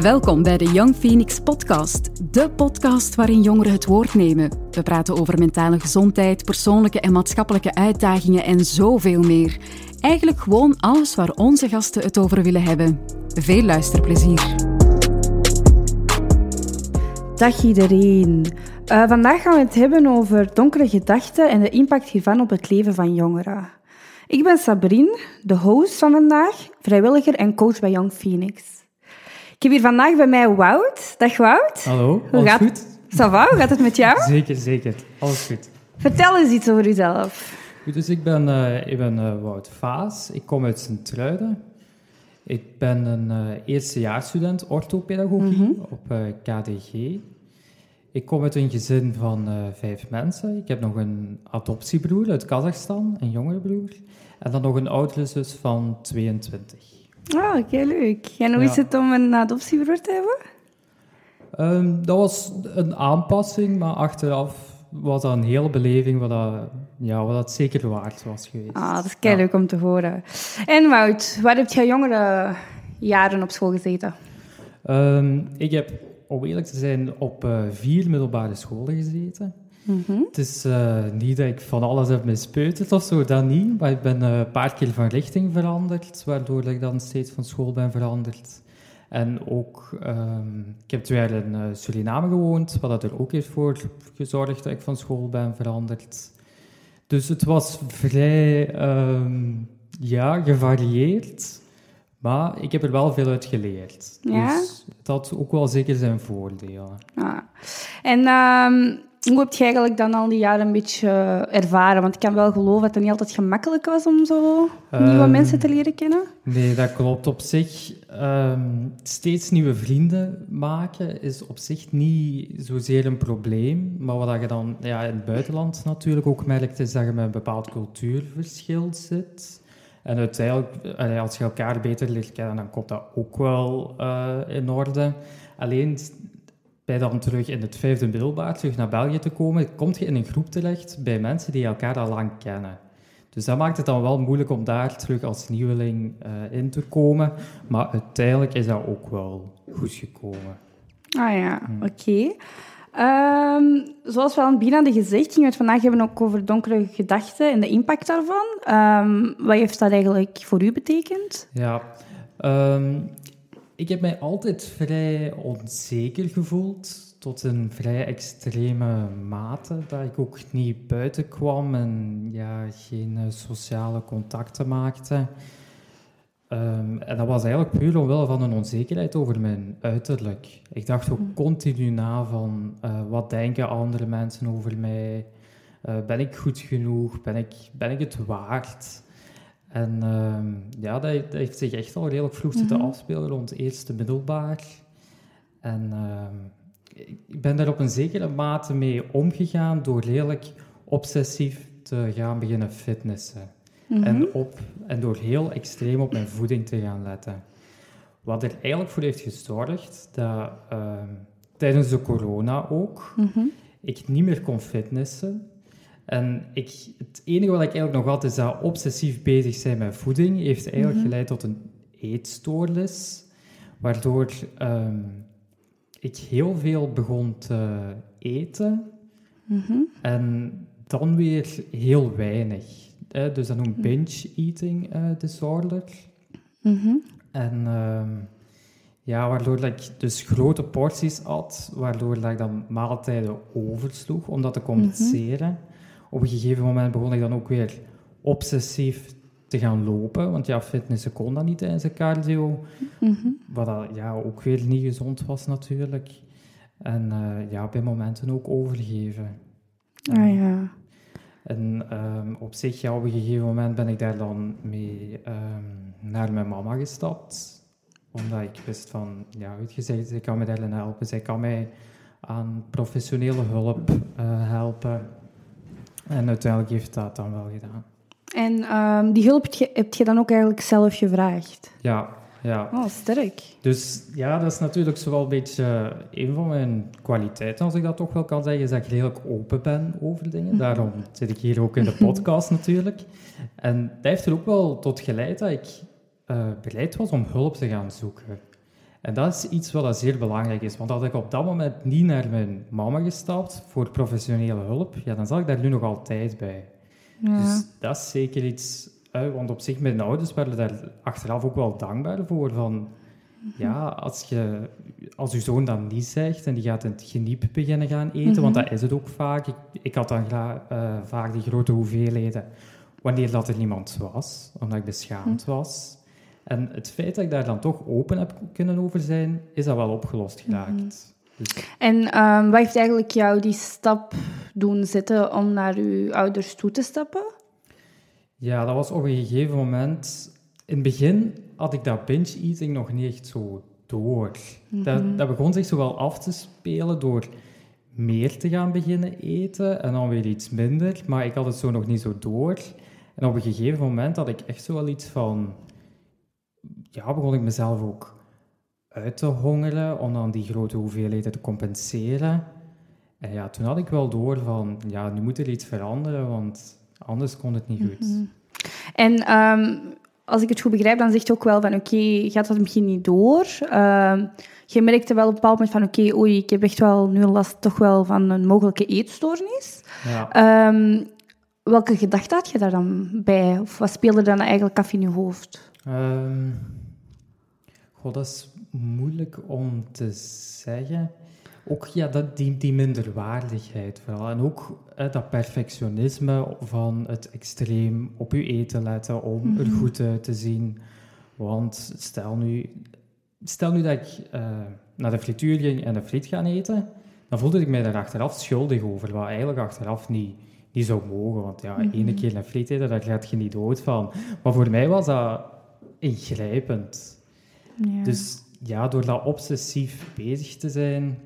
Welkom bij de Young Phoenix Podcast, de podcast waarin jongeren het woord nemen. We praten over mentale gezondheid, persoonlijke en maatschappelijke uitdagingen en zoveel meer. Eigenlijk gewoon alles waar onze gasten het over willen hebben. Veel luisterplezier. Dag iedereen. Uh, vandaag gaan we het hebben over donkere gedachten en de impact hiervan op het leven van jongeren. Ik ben Sabrine, de host van vandaag, vrijwilliger en coach bij Young Phoenix. Ik heb hier vandaag bij mij Wout. Dag Wout. Hallo, alles gaat... goed? Ça va? Hoe gaat het met jou? Zeker, zeker. Alles goed. Vertel eens iets over jezelf. Goed, dus ik ben, uh, ik ben uh, Wout Vaas. Ik kom uit Sint-Truiden. Ik ben een uh, eerstejaarsstudent orthopedagogie mm -hmm. op KDG. Ik kom uit een gezin van vijf mensen. Ik heb nog een adoptiebroer uit Kazachstan, een jongere broer. En dan nog een oudere zus van 22. Oh, oké, leuk. En hoe ja. is het om een adoptiebroer te hebben? Um, dat was een aanpassing, maar achteraf was dat een hele beleving wat dat, ja, wat dat zeker waard was geweest. Ah, dat is kei leuk ja. om te horen. En Wout, waar heb jij jongere jaren op school gezeten? Um, ik heb, om eerlijk te zijn, op uh, vier middelbare scholen gezeten. Mm -hmm. Het is uh, niet dat ik van alles heb mispeuterd of zo, dat niet. Maar ik ben uh, een paar keer van richting veranderd, waardoor ik dan steeds van school ben veranderd. En ook, um, ik heb twee jaar in Suriname gewoond, wat er ook heeft voor gezorgd dat ik van school ben veranderd. Dus het was vrij, um, ja, gevarieerd. Maar ik heb er wel veel uit geleerd. Ja? Dus het had ook wel zeker zijn voordelen. Ah. En um, hoe heb je eigenlijk dan al die jaren een beetje uh, ervaren? Want ik kan wel geloven dat het niet altijd gemakkelijk was om zo nieuwe um, mensen te leren kennen. Nee, dat klopt. Op zich, um, steeds nieuwe vrienden maken is op zich niet zozeer een probleem. Maar wat je dan ja, in het buitenland natuurlijk ook merkt, is dat je met een bepaald cultuurverschil zit. En uiteindelijk, als je elkaar beter leert kennen, dan komt dat ook wel uh, in orde. Alleen bij dan terug in het vijfde middelbaar terug naar België te komen, kom je in een groep terecht bij mensen die elkaar al lang kennen. Dus dat maakt het dan wel moeilijk om daar terug als nieuweling uh, in te komen. Maar uiteindelijk is dat ook wel goed gekomen. Ah ja, hmm. oké. Okay. Um, zoals we aan het begin hadden gezegd, gingen we het vandaag hebben ook over donkere gedachten en de impact daarvan. Um, wat heeft dat eigenlijk voor u betekend? Ja, um, ik heb mij altijd vrij onzeker gevoeld, tot een vrij extreme mate, dat ik ook niet buiten kwam en ja, geen uh, sociale contacten maakte. Um, en dat was eigenlijk puur omwille van een onzekerheid over mijn uiterlijk. Ik dacht ook continu na van, uh, wat denken andere mensen over mij? Uh, ben ik goed genoeg? Ben ik, ben ik het waard? En uh, ja, dat, dat, heeft zich echt al redelijk vroeg zitten mm -hmm. afspelen rond eerste middelbaar. En uh, ik ben daar op een zekere mate mee omgegaan door redelijk obsessief te gaan beginnen fitnessen. Mm -hmm. en, op, en door heel extreem op mijn voeding te gaan letten. Wat er eigenlijk voor heeft gezorgd dat uh, tijdens de corona ook mm -hmm. ik niet meer kon fitnessen. En ik, het enige wat ik eigenlijk nog had, is dat obsessief bezig zijn met voeding, heeft eigenlijk mm -hmm. geleid tot een eetstoornis, waardoor um, ik heel veel begon te eten en dan weer heel weinig. Hè? Dus dat noemt binge eating uh, disorder. Mm -hmm. En um, ja, waardoor ik dus grote porties at, waardoor ik dan maaltijden oversloeg om dat te compenseren op een gegeven moment begon ik dan ook weer obsessief te gaan lopen. Want ja, fitnessen kon dat niet tijdens de cardio. Mm -hmm. Wat dat, ja, ook weer niet gezond was natuurlijk. En uh, ja, bij momenten ook overgeven. Ah ja. En um, op zich, ja, op een gegeven moment ben ik daar dan mee um, naar mijn mama gestapt. Omdat ik wist van, ja, uitgezegd, zij kan me daarin helpen. Zij kan mij aan professionele hulp uh, helpen. En uiteindelijk heeft dat dan wel gedaan. En um, die hulp heb je, heb je dan ook eigenlijk zelf gevraagd? Ja, ja. Oh, sterk. Dus ja, dat is natuurlijk zo wel een beetje een van mijn kwaliteiten, als ik dat toch wel kan zeggen, is dat ik redelijk open ben over dingen. Daarom zit ik hier ook in de podcast natuurlijk. En dat heeft er ook wel tot geleid dat ik uh, bereid was om hulp te gaan zoeken. En dat is iets wat zeer belangrijk is. Want had ik op dat moment niet naar mijn mama gestapt voor professionele hulp, ja, dan zat ik daar nu nog altijd bij. Ja. Dus dat is zeker iets... want op zich, mijn ouders waren daar achteraf ook wel dankbaar voor. Van, ja, als, je, als je zoon dan niet zegt en die gaat in het geniep beginnen gaan eten, want dat is het ook vaak. Ik, ik had dan eh, vaak die grote hoeveelheden wanneer dat er niemand was, omdat ik beschaamd was. En het feit dat ik daar dan toch open heb kunnen over zijn, is dat wel opgelost geraakt. Dus, En ehm, wat heeft eigenlijk jou die stap doen zetten om naar uw ouders toe te stappen? Ja, dat was op een gegeven moment... In het begin had ik dat binge-eating nog niet echt zo door. dat, dat begon zich zo wel af te spelen door meer te gaan beginnen eten en dan weer iets minder. Maar ik had het zo nog niet zo door. En op een gegeven moment had ik echt zo wel iets van... Ja, begon ik mezelf ook uit te hongeren om dan die grote hoeveelheden te compenseren. En ja, toen had ik wel door van... Ja, nu moet er iets veranderen, want anders kon het niet goed. En ehm, als ik het goed begrijp, dan zegt je ook wel van oké, gaat dat misschien niet door? Ehm, je merkte wel op een bepaald moment van oké, oei, ik heb echt wel nu last toch wel van een mogelijke eetstoornis. Ja. Ehm, welke gedachte had je daar dan bij? Of wat speelde dan eigenlijk af in je hoofd? Ehm goh, dat is moeilijk om te zeggen. Ook ja, dat, die, die minderwaardigheid vooral. En ook eh, dat perfectionisme van het extreem op je eten letten om er goed uit te zien. Want stel nu, stel nu dat ik eh, naar de frituur ging en de friet gaan eten, dan voelde ik mij daar achteraf schuldig over, wat eigenlijk achteraf niet, niet zou mogen. Want ja, ene keer een friet eten, daar gaat je niet dood van. Maar voor mij was dat ingrijpend. Ja. Dus ja, door dat obsessief bezig te zijn,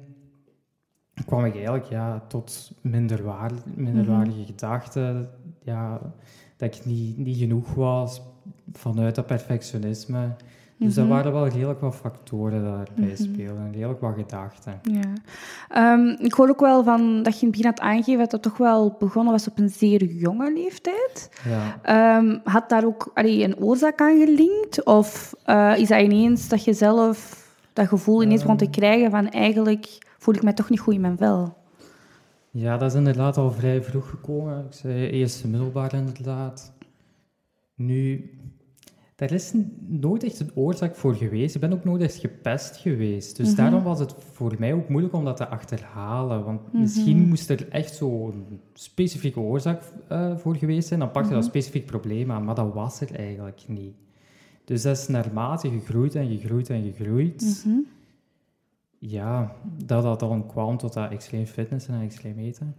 kwam ik eigenlijk ja, tot minderwaar, minderwaardige gedachten. Ja, dat ik niet, niet genoeg was vanuit dat perfectionisme. Dus dat waren wel redelijk wat factoren daarbij spelen, redelijk wat gedachten. Ja. Ehm, ik hoor ook wel van dat je in het begin had aangegeven dat dat toch wel begonnen was op een zeer jonge leeftijd. Ja. Ehm, had daar ook allee, een oorzaak aan gelinkt? Of eh, is dat ineens dat je zelf dat gevoel ineens begon te krijgen van eigenlijk voel ik mij toch niet goed in mijn vel? Ja, dat is inderdaad al vrij vroeg gekomen. Ik zei eerste middelbaar inderdaad. Nu, daar is nooit echt een oorzaak voor geweest. Ik ben ook nooit echt gepest geweest. Dus daarom was het voor mij ook moeilijk om dat te achterhalen. Want misschien moest er echt zo'n specifieke oorzaak eh, voor geweest zijn. Dan pakte dat specifiek probleem aan, maar dat was er eigenlijk niet. Dus dat is naarmate gegroeid en gegroeid en gegroeid. Ja, dat dat dan kwam tot dat extreem fitness en extreem eten.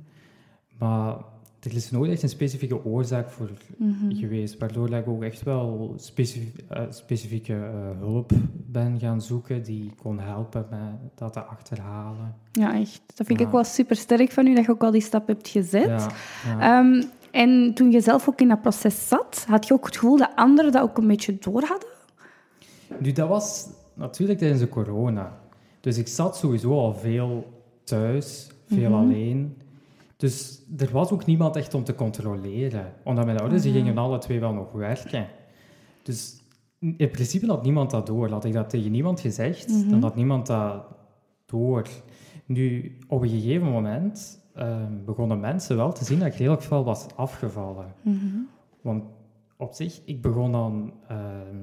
Maar er is nooit echt een specifieke oorzaak voor geweest, waardoor ik ook echt wel specif- eh, specifieke eh, hulp ben gaan zoeken die kon helpen met dat te achterhalen. Ja, echt. Dat vind ik ook wel super sterk van u dat je ook al die stap hebt gezet. Ja, ja. Ehm, en toen je zelf ook in dat proces zat, had je ook het gevoel dat anderen dat ook een beetje door hadden? Nu, dat was natuurlijk tijdens de corona. Dus ik zat sowieso al veel thuis, veel alleen. Dus er was ook niemand echt om te controleren. Omdat mijn ouders die gingen alle twee wel nog werken. Dus in principe had niemand dat door. Had ik dat tegen niemand gezegd, dan had niemand dat door. Nu, op een gegeven moment ehm, begonnen mensen wel te zien dat ik redelijk veel was afgevallen. Want op zich, ik begon dan ehm,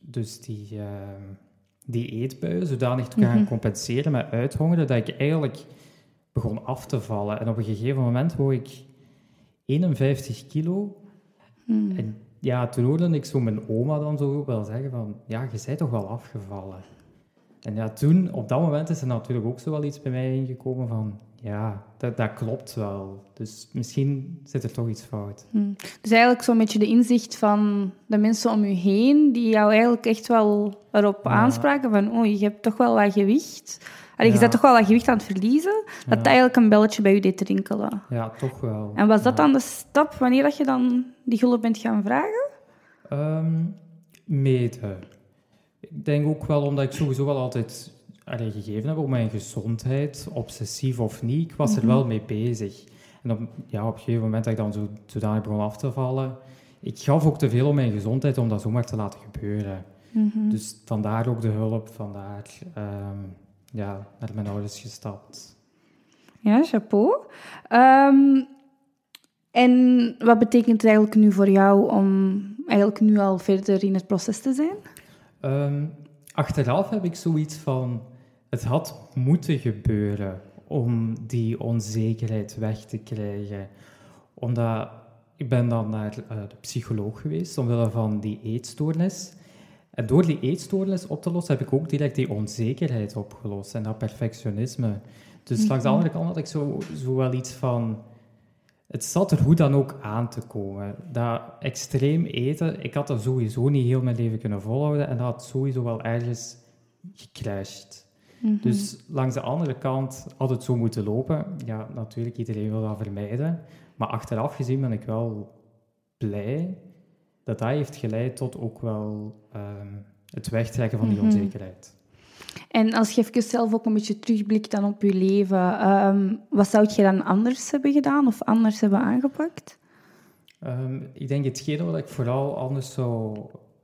dus die, ehm, die eetbuien zodanig te gaan compenseren met uithongeren, dat ik eigenlijk begon af te vallen. En op een gegeven moment woog ik 51 kilo. En ja, toen hoorde ik zo mijn oma dan zo wel zeggen van, ja, je bent toch wel afgevallen. En ja, toen, op dat moment is er natuurlijk ook zo wel iets bij mij ingekomen van, ja, dat, dat klopt wel. Dus misschien zit er toch iets fout. Dus eigenlijk zo'n beetje de inzicht van de mensen om je heen, die jou eigenlijk echt wel erop aanspraken van, oh, je hebt toch wel wat gewicht. Allee, Je bent toch wel wat gewicht aan het verliezen. Dat dat eigenlijk een belletje bij je deed rinkelen. Ja, toch wel. En was dat dan de stap wanneer dat je dan die hulp bent gaan vragen? Ehm, meten. Ik denk ook wel omdat ik sowieso wel altijd allee, gegeven heb op mijn gezondheid, obsessief of niet. Ik was er wel mee bezig. En op, ja, op een gegeven moment dat ik dan zo, zodanig begon af te vallen, ik gaf ook te veel om mijn gezondheid om dat zomaar te laten gebeuren. Mhm. Dus vandaar ook de hulp, vandaar ehm, ja, naar mijn ouders gestapt. Ja, chapeau. Um, en wat betekent het eigenlijk nu voor jou om eigenlijk nu al verder in het proces te zijn? Um, achteraf heb ik zoiets van, het had moeten gebeuren om die onzekerheid weg te krijgen. Omdat ik ben dan naar uh, de psycholoog geweest, omwille van die eetstoornis. En door die eetstoornis op te lossen, heb ik ook direct die onzekerheid opgelost en dat perfectionisme. Dus langs de mhm. andere kant had ik zo, zo wel iets van... Het zat er hoe dan ook aan te komen. Dat extreem eten, ik had dat sowieso niet heel mijn leven kunnen volhouden en dat had sowieso wel ergens gecrashed. Mhm. Dus langs de andere kant had het zo moeten lopen. Ja, natuurlijk, iedereen wil dat vermijden. Maar achteraf gezien ben ik wel blij dat dat heeft geleid tot ook wel ehm, het wegtrekken van die mhm. onzekerheid. En als je even zelf ook een beetje terugblikt dan op je leven, ehm, wat zou je dan anders hebben gedaan of anders hebben aangepakt? Um, ik denk hetgene wat ik vooral anders zou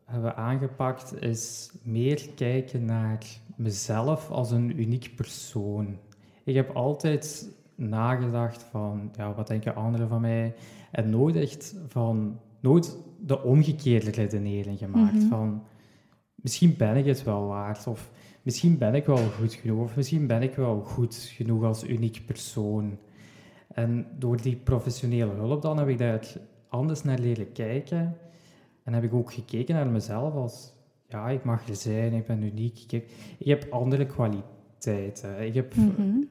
hebben aangepakt, is meer kijken naar mezelf als een uniek persoon. Ik heb altijd nagedacht van, ja, wat denken anderen van mij? En nooit echt van, nooit de omgekeerde redenering gemaakt mhm. van, misschien ben ik het wel waard, of misschien ben ik wel goed genoeg, of misschien ben ik wel goed genoeg als uniek persoon. En door die professionele hulp dan heb ik daar anders naar leren kijken. En heb ik ook gekeken naar mezelf als, ja, ik mag er zijn, ik ben uniek, ik heb, ik heb andere kwaliteiten. Ik heb, mm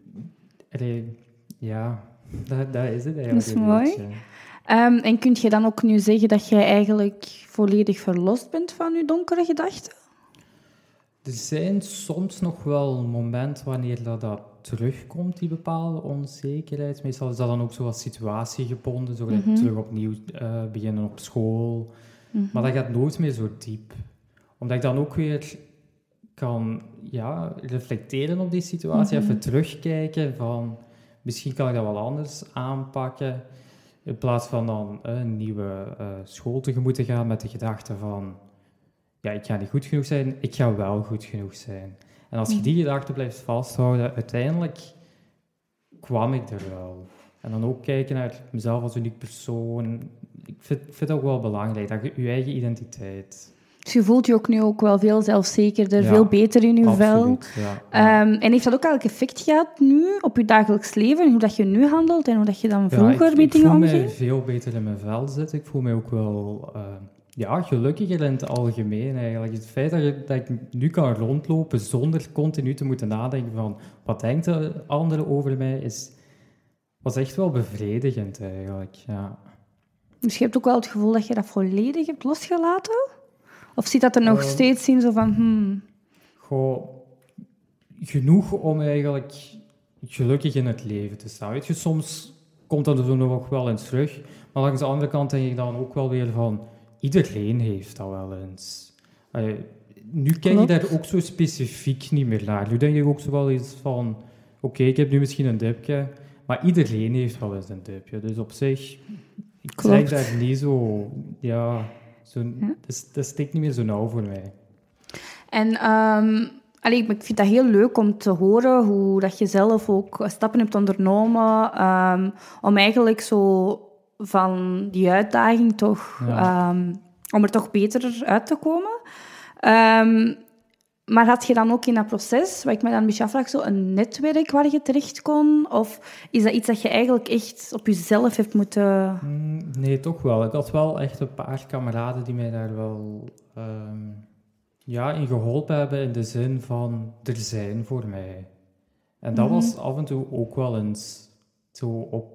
ja, dat, dat, is het eigenlijk. Dat is mooi. Um, en kun je dan ook nu zeggen dat jij eigenlijk volledig verlost bent van je donkere gedachten? Er zijn soms nog wel momenten wanneer dat, dat terugkomt, die bepaalde onzekerheid. Meestal is dat dan ook zo wat situatiegebonden, zo mm terug opnieuw uh, beginnen op school. Mhm. Maar dat gaat nooit meer zo diep. Omdat ik dan ook weer kan ja, reflecteren op die situatie, mhm. even terugkijken van misschien kan ik dat wel anders aanpakken. In plaats van dan een nieuwe uh, school tegemoet te gaan met de gedachte van ja, ik ga niet goed genoeg zijn, ik ga wel goed genoeg zijn. En als je die gedachte blijft vasthouden, uiteindelijk kwam ik er wel. En dan ook kijken naar mezelf als uniek persoon. Ik vind, vind het ook wel belangrijk, dat je, je eigen identiteit. Dus je voelt je ook nu ook wel veel zelfzekerder, veel beter in je vel. Ja, ehm, en heeft dat ook elk effect gehad nu op je dagelijks leven? Hoe dat je nu handelt en hoe dat je dan vroeger ik, met dingen omging? Ik voel mij veel beter in mijn vel zitten. Ik voel mij ook wel... Uh, ja, gelukkiger in het algemeen eigenlijk. Het feit dat, je, dat, ik nu kan rondlopen zonder continu te moeten nadenken van wat denkt de anderen over mij, is, was echt wel bevredigend eigenlijk. Ja. Dus je hebt ook wel het gevoel dat je dat volledig hebt losgelaten? Of zit dat er nog uh, steeds in, zo van... Hmm. Goh, genoeg om eigenlijk gelukkig in het leven te staan. Weet je, soms komt dat er zo nog wel eens terug. Maar langs de andere kant denk ik dan ook wel weer van iedereen heeft dat wel eens. nu kijk je daar ook zo specifiek niet meer naar. Nu denk ik ook zo wel eens van... Oké, ik heb nu misschien een dipje, maar iedereen heeft wel eens een dipje. Dus op zich, ik zeg daar niet zo... Ja, zo, ja. Dat, dat steekt niet meer zo nauw voor mij. En... Um... Allee, ik vind dat heel leuk om te horen hoe dat je zelf ook stappen hebt ondernomen um, om eigenlijk zo van die uitdaging toch, ehm, om er toch beter uit te komen. Um, maar had je dan ook in dat proces, wat ik me dan een beetje afvraag, zo een netwerk waar je terecht kon? Of is dat iets dat je eigenlijk echt op jezelf hebt moeten... Mm, nee, toch wel. Ik had wel echt een paar kameraden die mij daar wel um, ja, in geholpen hebben, in de zin van er zijn voor mij. En dat mhm. was af en toe ook wel eens zo op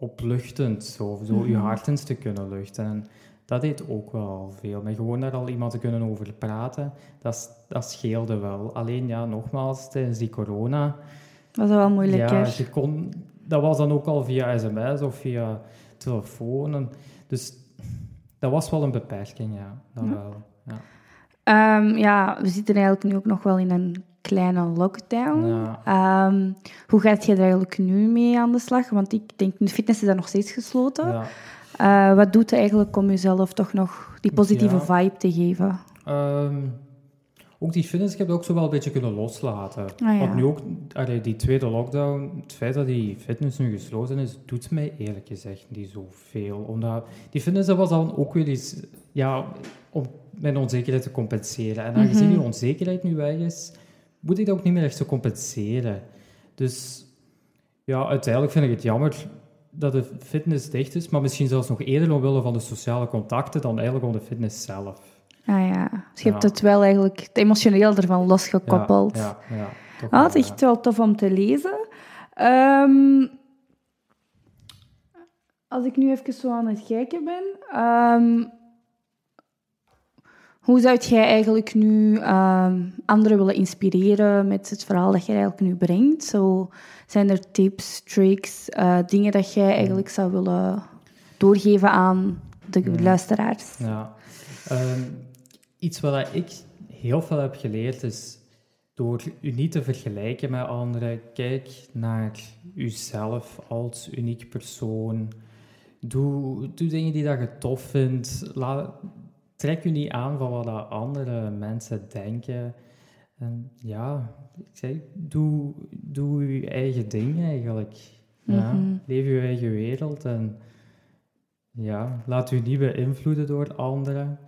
opluchtend, zo, zo je mhm. hart eens te kunnen luchten. En dat deed ook wel veel. Maar gewoon daar al iemand te kunnen over praten, dat, dat scheelde wel. Alleen ja, nogmaals, tijdens die corona... Dat was wel moeilijk, Ja, je kon, dat was dan ook al via sms of via telefoon. En, dus dat was wel een beperking, ja. Dat wel, ja. Um, ja, we zitten eigenlijk nu ook nog wel in een kleine lockdown. Ehm, hoe gaat je er eigenlijk nu mee aan de slag? Want ik denk, de fitness is daar nog steeds gesloten. Ja. Uh, wat doet het eigenlijk om jezelf toch nog die positieve vibe te geven? Ehm, ook die fitness, ik heb dat ook zo wel een beetje kunnen loslaten. Ah. Want nu ook, allee, die tweede lockdown, het feit dat die fitness nu gesloten is, doet mij eerlijk gezegd niet zoveel. Omdat die fitness, dat was dan ook weer iets, ja, om mijn onzekerheid te compenseren. En aangezien Mhm. die onzekerheid nu weg is, moet ik dat ook niet meer echt zo compenseren. Dus ja, uiteindelijk vind ik het jammer dat de fitness dicht is, maar misschien zelfs nog eerder omwille van de sociale contacten dan eigenlijk om de fitness zelf. Ah ja, dus je hebt het wel eigenlijk het emotioneel ervan losgekoppeld. Ja, ja, ja, Ah, wel, het is echt wel tof om te lezen. Ehm, als ik nu even zo aan het kijken ben. ehm, hoe zou jij eigenlijk nu ehm, anderen willen inspireren met het verhaal dat jij eigenlijk nu brengt? Zo, zijn er tips, tricks, eh, dingen dat jij eigenlijk zou willen doorgeven aan de Ja. luisteraars? Ja. Ehm, iets wat ik heel veel heb geleerd is door u niet te vergelijken met anderen. Kijk naar uzelf als uniek persoon. Doe, doe dingen die dat je tof vindt. Laat, trek u niet aan van wat andere mensen denken. En ja, ik zeg, doe, doe uw eigen ding eigenlijk. Ja, Mhm. Leef uw eigen wereld en ja, laat u niet beïnvloeden door anderen.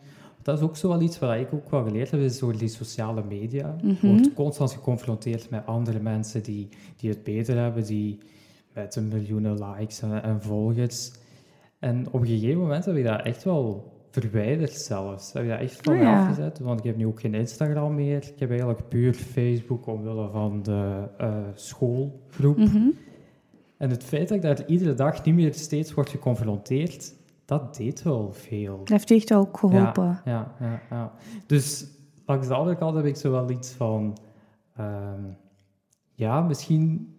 Dat is ook zo wel iets wat ik ook wel geleerd heb, is door die sociale media. Je Mhm. wordt constant geconfronteerd met andere mensen die, die het beter hebben, die met een miljoenen likes en, en volgers. En op een gegeven moment heb ik dat echt wel verwijderd zelfs. Heb ik dat echt van Ah, ja. afgezet, want ik heb nu ook geen Instagram meer. Ik heb eigenlijk puur Facebook omwille van de eh, schoolgroep. Mhm. En het feit dat ik daar iedere dag niet meer steeds word geconfronteerd, dat deed wel veel. Dat heeft echt ook geholpen. Ja, ja, ja. Dus langs de andere kant heb ik zo wel iets van... ehm, ja, misschien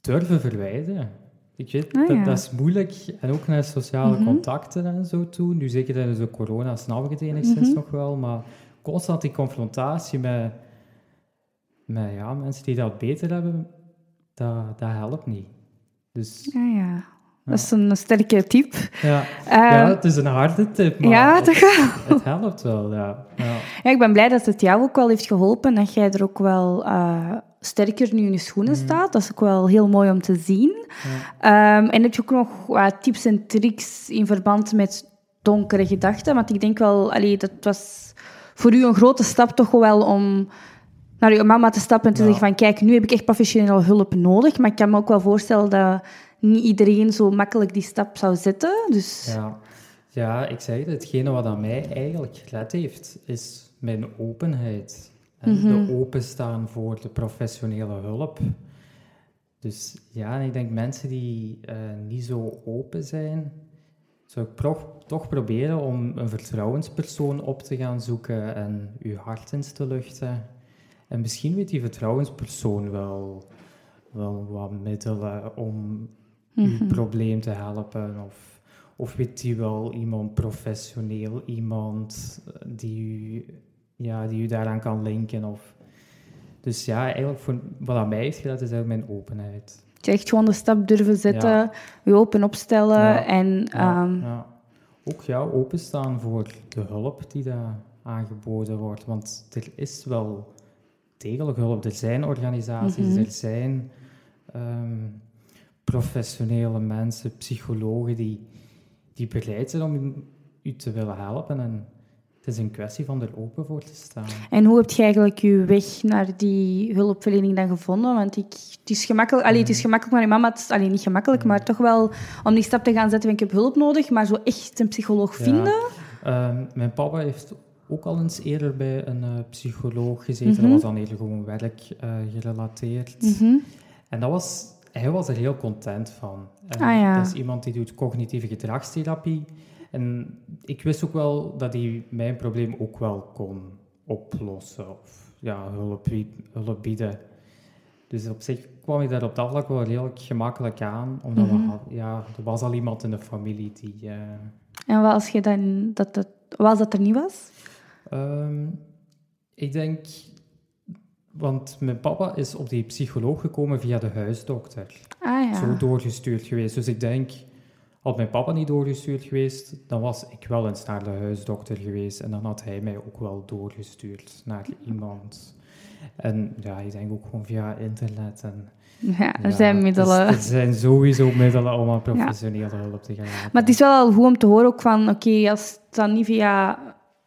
durven verwijderen. Ik weet, Ah, dat, ja. dat is moeilijk. En ook naar sociale Mhm. contacten en zo toe. Nu zeker tijdens de corona snap ik het enigszins Mhm. nog wel. Maar constant die confrontatie met, met ja, mensen die dat beter hebben, dat, dat helpt niet. Dus Ja, ja. Dat is een sterke tip. ja, Eh, ja, het is een harde tip, maar ja, het, toch wel. het helpt wel. Ja. Ja. Ja, ik ben blij dat het jou ook wel heeft geholpen. Dat jij er ook wel eh, sterker nu in je schoenen Mhm. staat. Dat is ook wel heel mooi om te zien. Ehm, en heb je ook nog wat tips en tricks in verband met donkere gedachten? Want ik denk wel, allee, dat was voor u een grote stap toch wel om naar uw mama te stappen en te Ja. zeggen van kijk, nu heb ik echt professionele hulp nodig. Maar ik kan me ook wel voorstellen dat niet iedereen zo makkelijk die stap zou zetten. Dus Ja. ja, ik zeg het, hetgene wat aan mij eigenlijk gered heeft, is mijn openheid. En Mhm. de openstaan voor de professionele hulp. Dus ja, ik denk mensen die eh, niet zo open zijn, zou ik pro- toch proberen om een vertrouwenspersoon op te gaan zoeken en uw hart eens te luchten. En misschien weet die vertrouwenspersoon wel, wel wat middelen om uw Mhm. probleem te helpen. Of, of weet die wel iemand professioneel, iemand eh, die u, ja, die u daaraan kan linken. Of... Dus ja, eigenlijk voor, wat aan mij heeft gedaan, is eigenlijk mijn openheid. je echt gewoon de stap durven zetten, Ja. je open opstellen Ja. en... Ja, ehm. Ook ja, openstaan voor de hulp die daar aangeboden wordt. Want er is wel degelijk hulp. Er zijn organisaties, Mhm. er zijn ehm, professionele mensen, psychologen die, die bereid zijn om u, u te willen helpen. En het is een kwestie van er open voor te staan. En hoe heb je eigenlijk je weg naar die hulpverlening dan gevonden? Want ik, het is gemakkelijk, allee, het is gemakkelijk, maar mijn mama, het allee, niet gemakkelijk, maar toch wel om die stap te gaan zetten van ik heb hulp nodig, maar zo echt een psycholoog Ja. vinden. Ehm, mijn papa heeft ook al eens eerder bij een eh, psycholoog gezeten. Mhm. Dat was dan eerder gewoon werk eh, gerelateerd. Mhm. En dat was, hij was er heel content van. Ah, ja. Dat is iemand die doet cognitieve gedragstherapie. En ik wist ook wel dat hij mijn probleem ook wel kon oplossen. Of ja, hulp, bied- hulp bieden. Dus op zich kwam ik daar op dat vlak wel redelijk gemakkelijk aan. Omdat Mhm. we ja, er was al iemand in de familie die... eh, En wat als je dan, dat, dat, wat als dat er niet was? Ehm, ik denk, want mijn papa is op die psycholoog gekomen via de huisdokter. Ah ja. Zo doorgestuurd geweest. Dus ik denk, Had mijn papa niet doorgestuurd geweest, dan was ik wel eens naar de huisdokter geweest en dan had hij mij ook wel doorgestuurd naar iemand. En ja, ik denk ook gewoon via internet en Ja, er zijn middelen. Dus er zijn sowieso middelen om aan professionele hulp te gaan. Maar het is wel al goed om te horen ook van, oké, als het dan niet via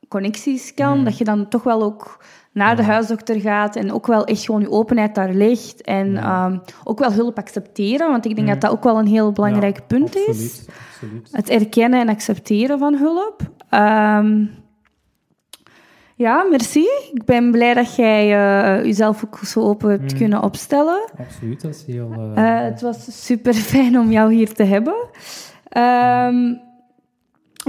connecties kan, Mm. dat je dan toch wel ook naar de huisdokter gaat en ook wel echt gewoon je openheid daar ligt en Ja. ehm, ook wel hulp accepteren, want ik denk Mm. dat dat ook wel een heel belangrijk Ja, punt is. absoluut. Het erkennen en accepteren van hulp. Ehm, ja, merci. Ik ben blij dat jij eh, jezelf ook zo open hebt Mm. kunnen opstellen. Absoluut, dat is heel... eh, Eh, het was super fijn om jou hier te hebben. Ehm,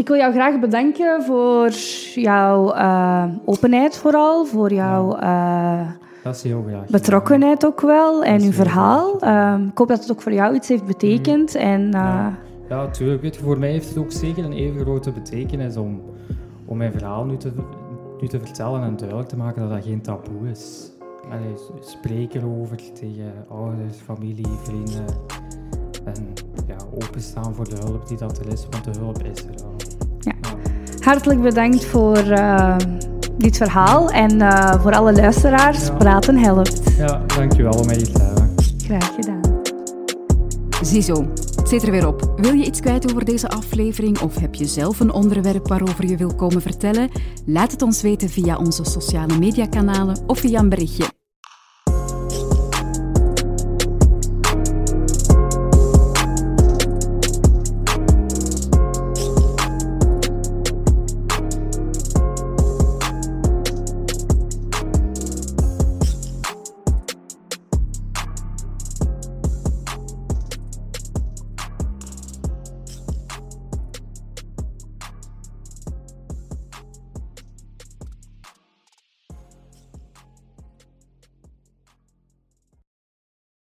ik wil jou graag bedanken voor jouw eh, openheid vooral, voor jouw eh, dat is heel graag. betrokkenheid ook wel en uw verhaal. Ehm, ik hoop dat het ook voor jou iets heeft betekend. En, eh, Ja. Ja. Weet je, voor mij heeft het ook zeker een even grote betekenis om, om mijn verhaal nu te, nu te vertellen en duidelijk te maken dat dat geen taboe is. Allee, s- spreek erover tegen ouders, familie, vrienden. En ja, openstaan voor de hulp die dat er is, want de hulp is er wel. Ja. Hartelijk bedankt voor eh, dit verhaal en eh, voor alle luisteraars. Ja. Praten helpt. Ja, dankjewel om mij hier te hebben. Graag gedaan. Ziezo, het zit er weer op. Wil je iets kwijt over deze aflevering of heb je zelf een onderwerp waarover je wil komen vertellen? Laat het ons weten via onze sociale mediakanalen of via een berichtje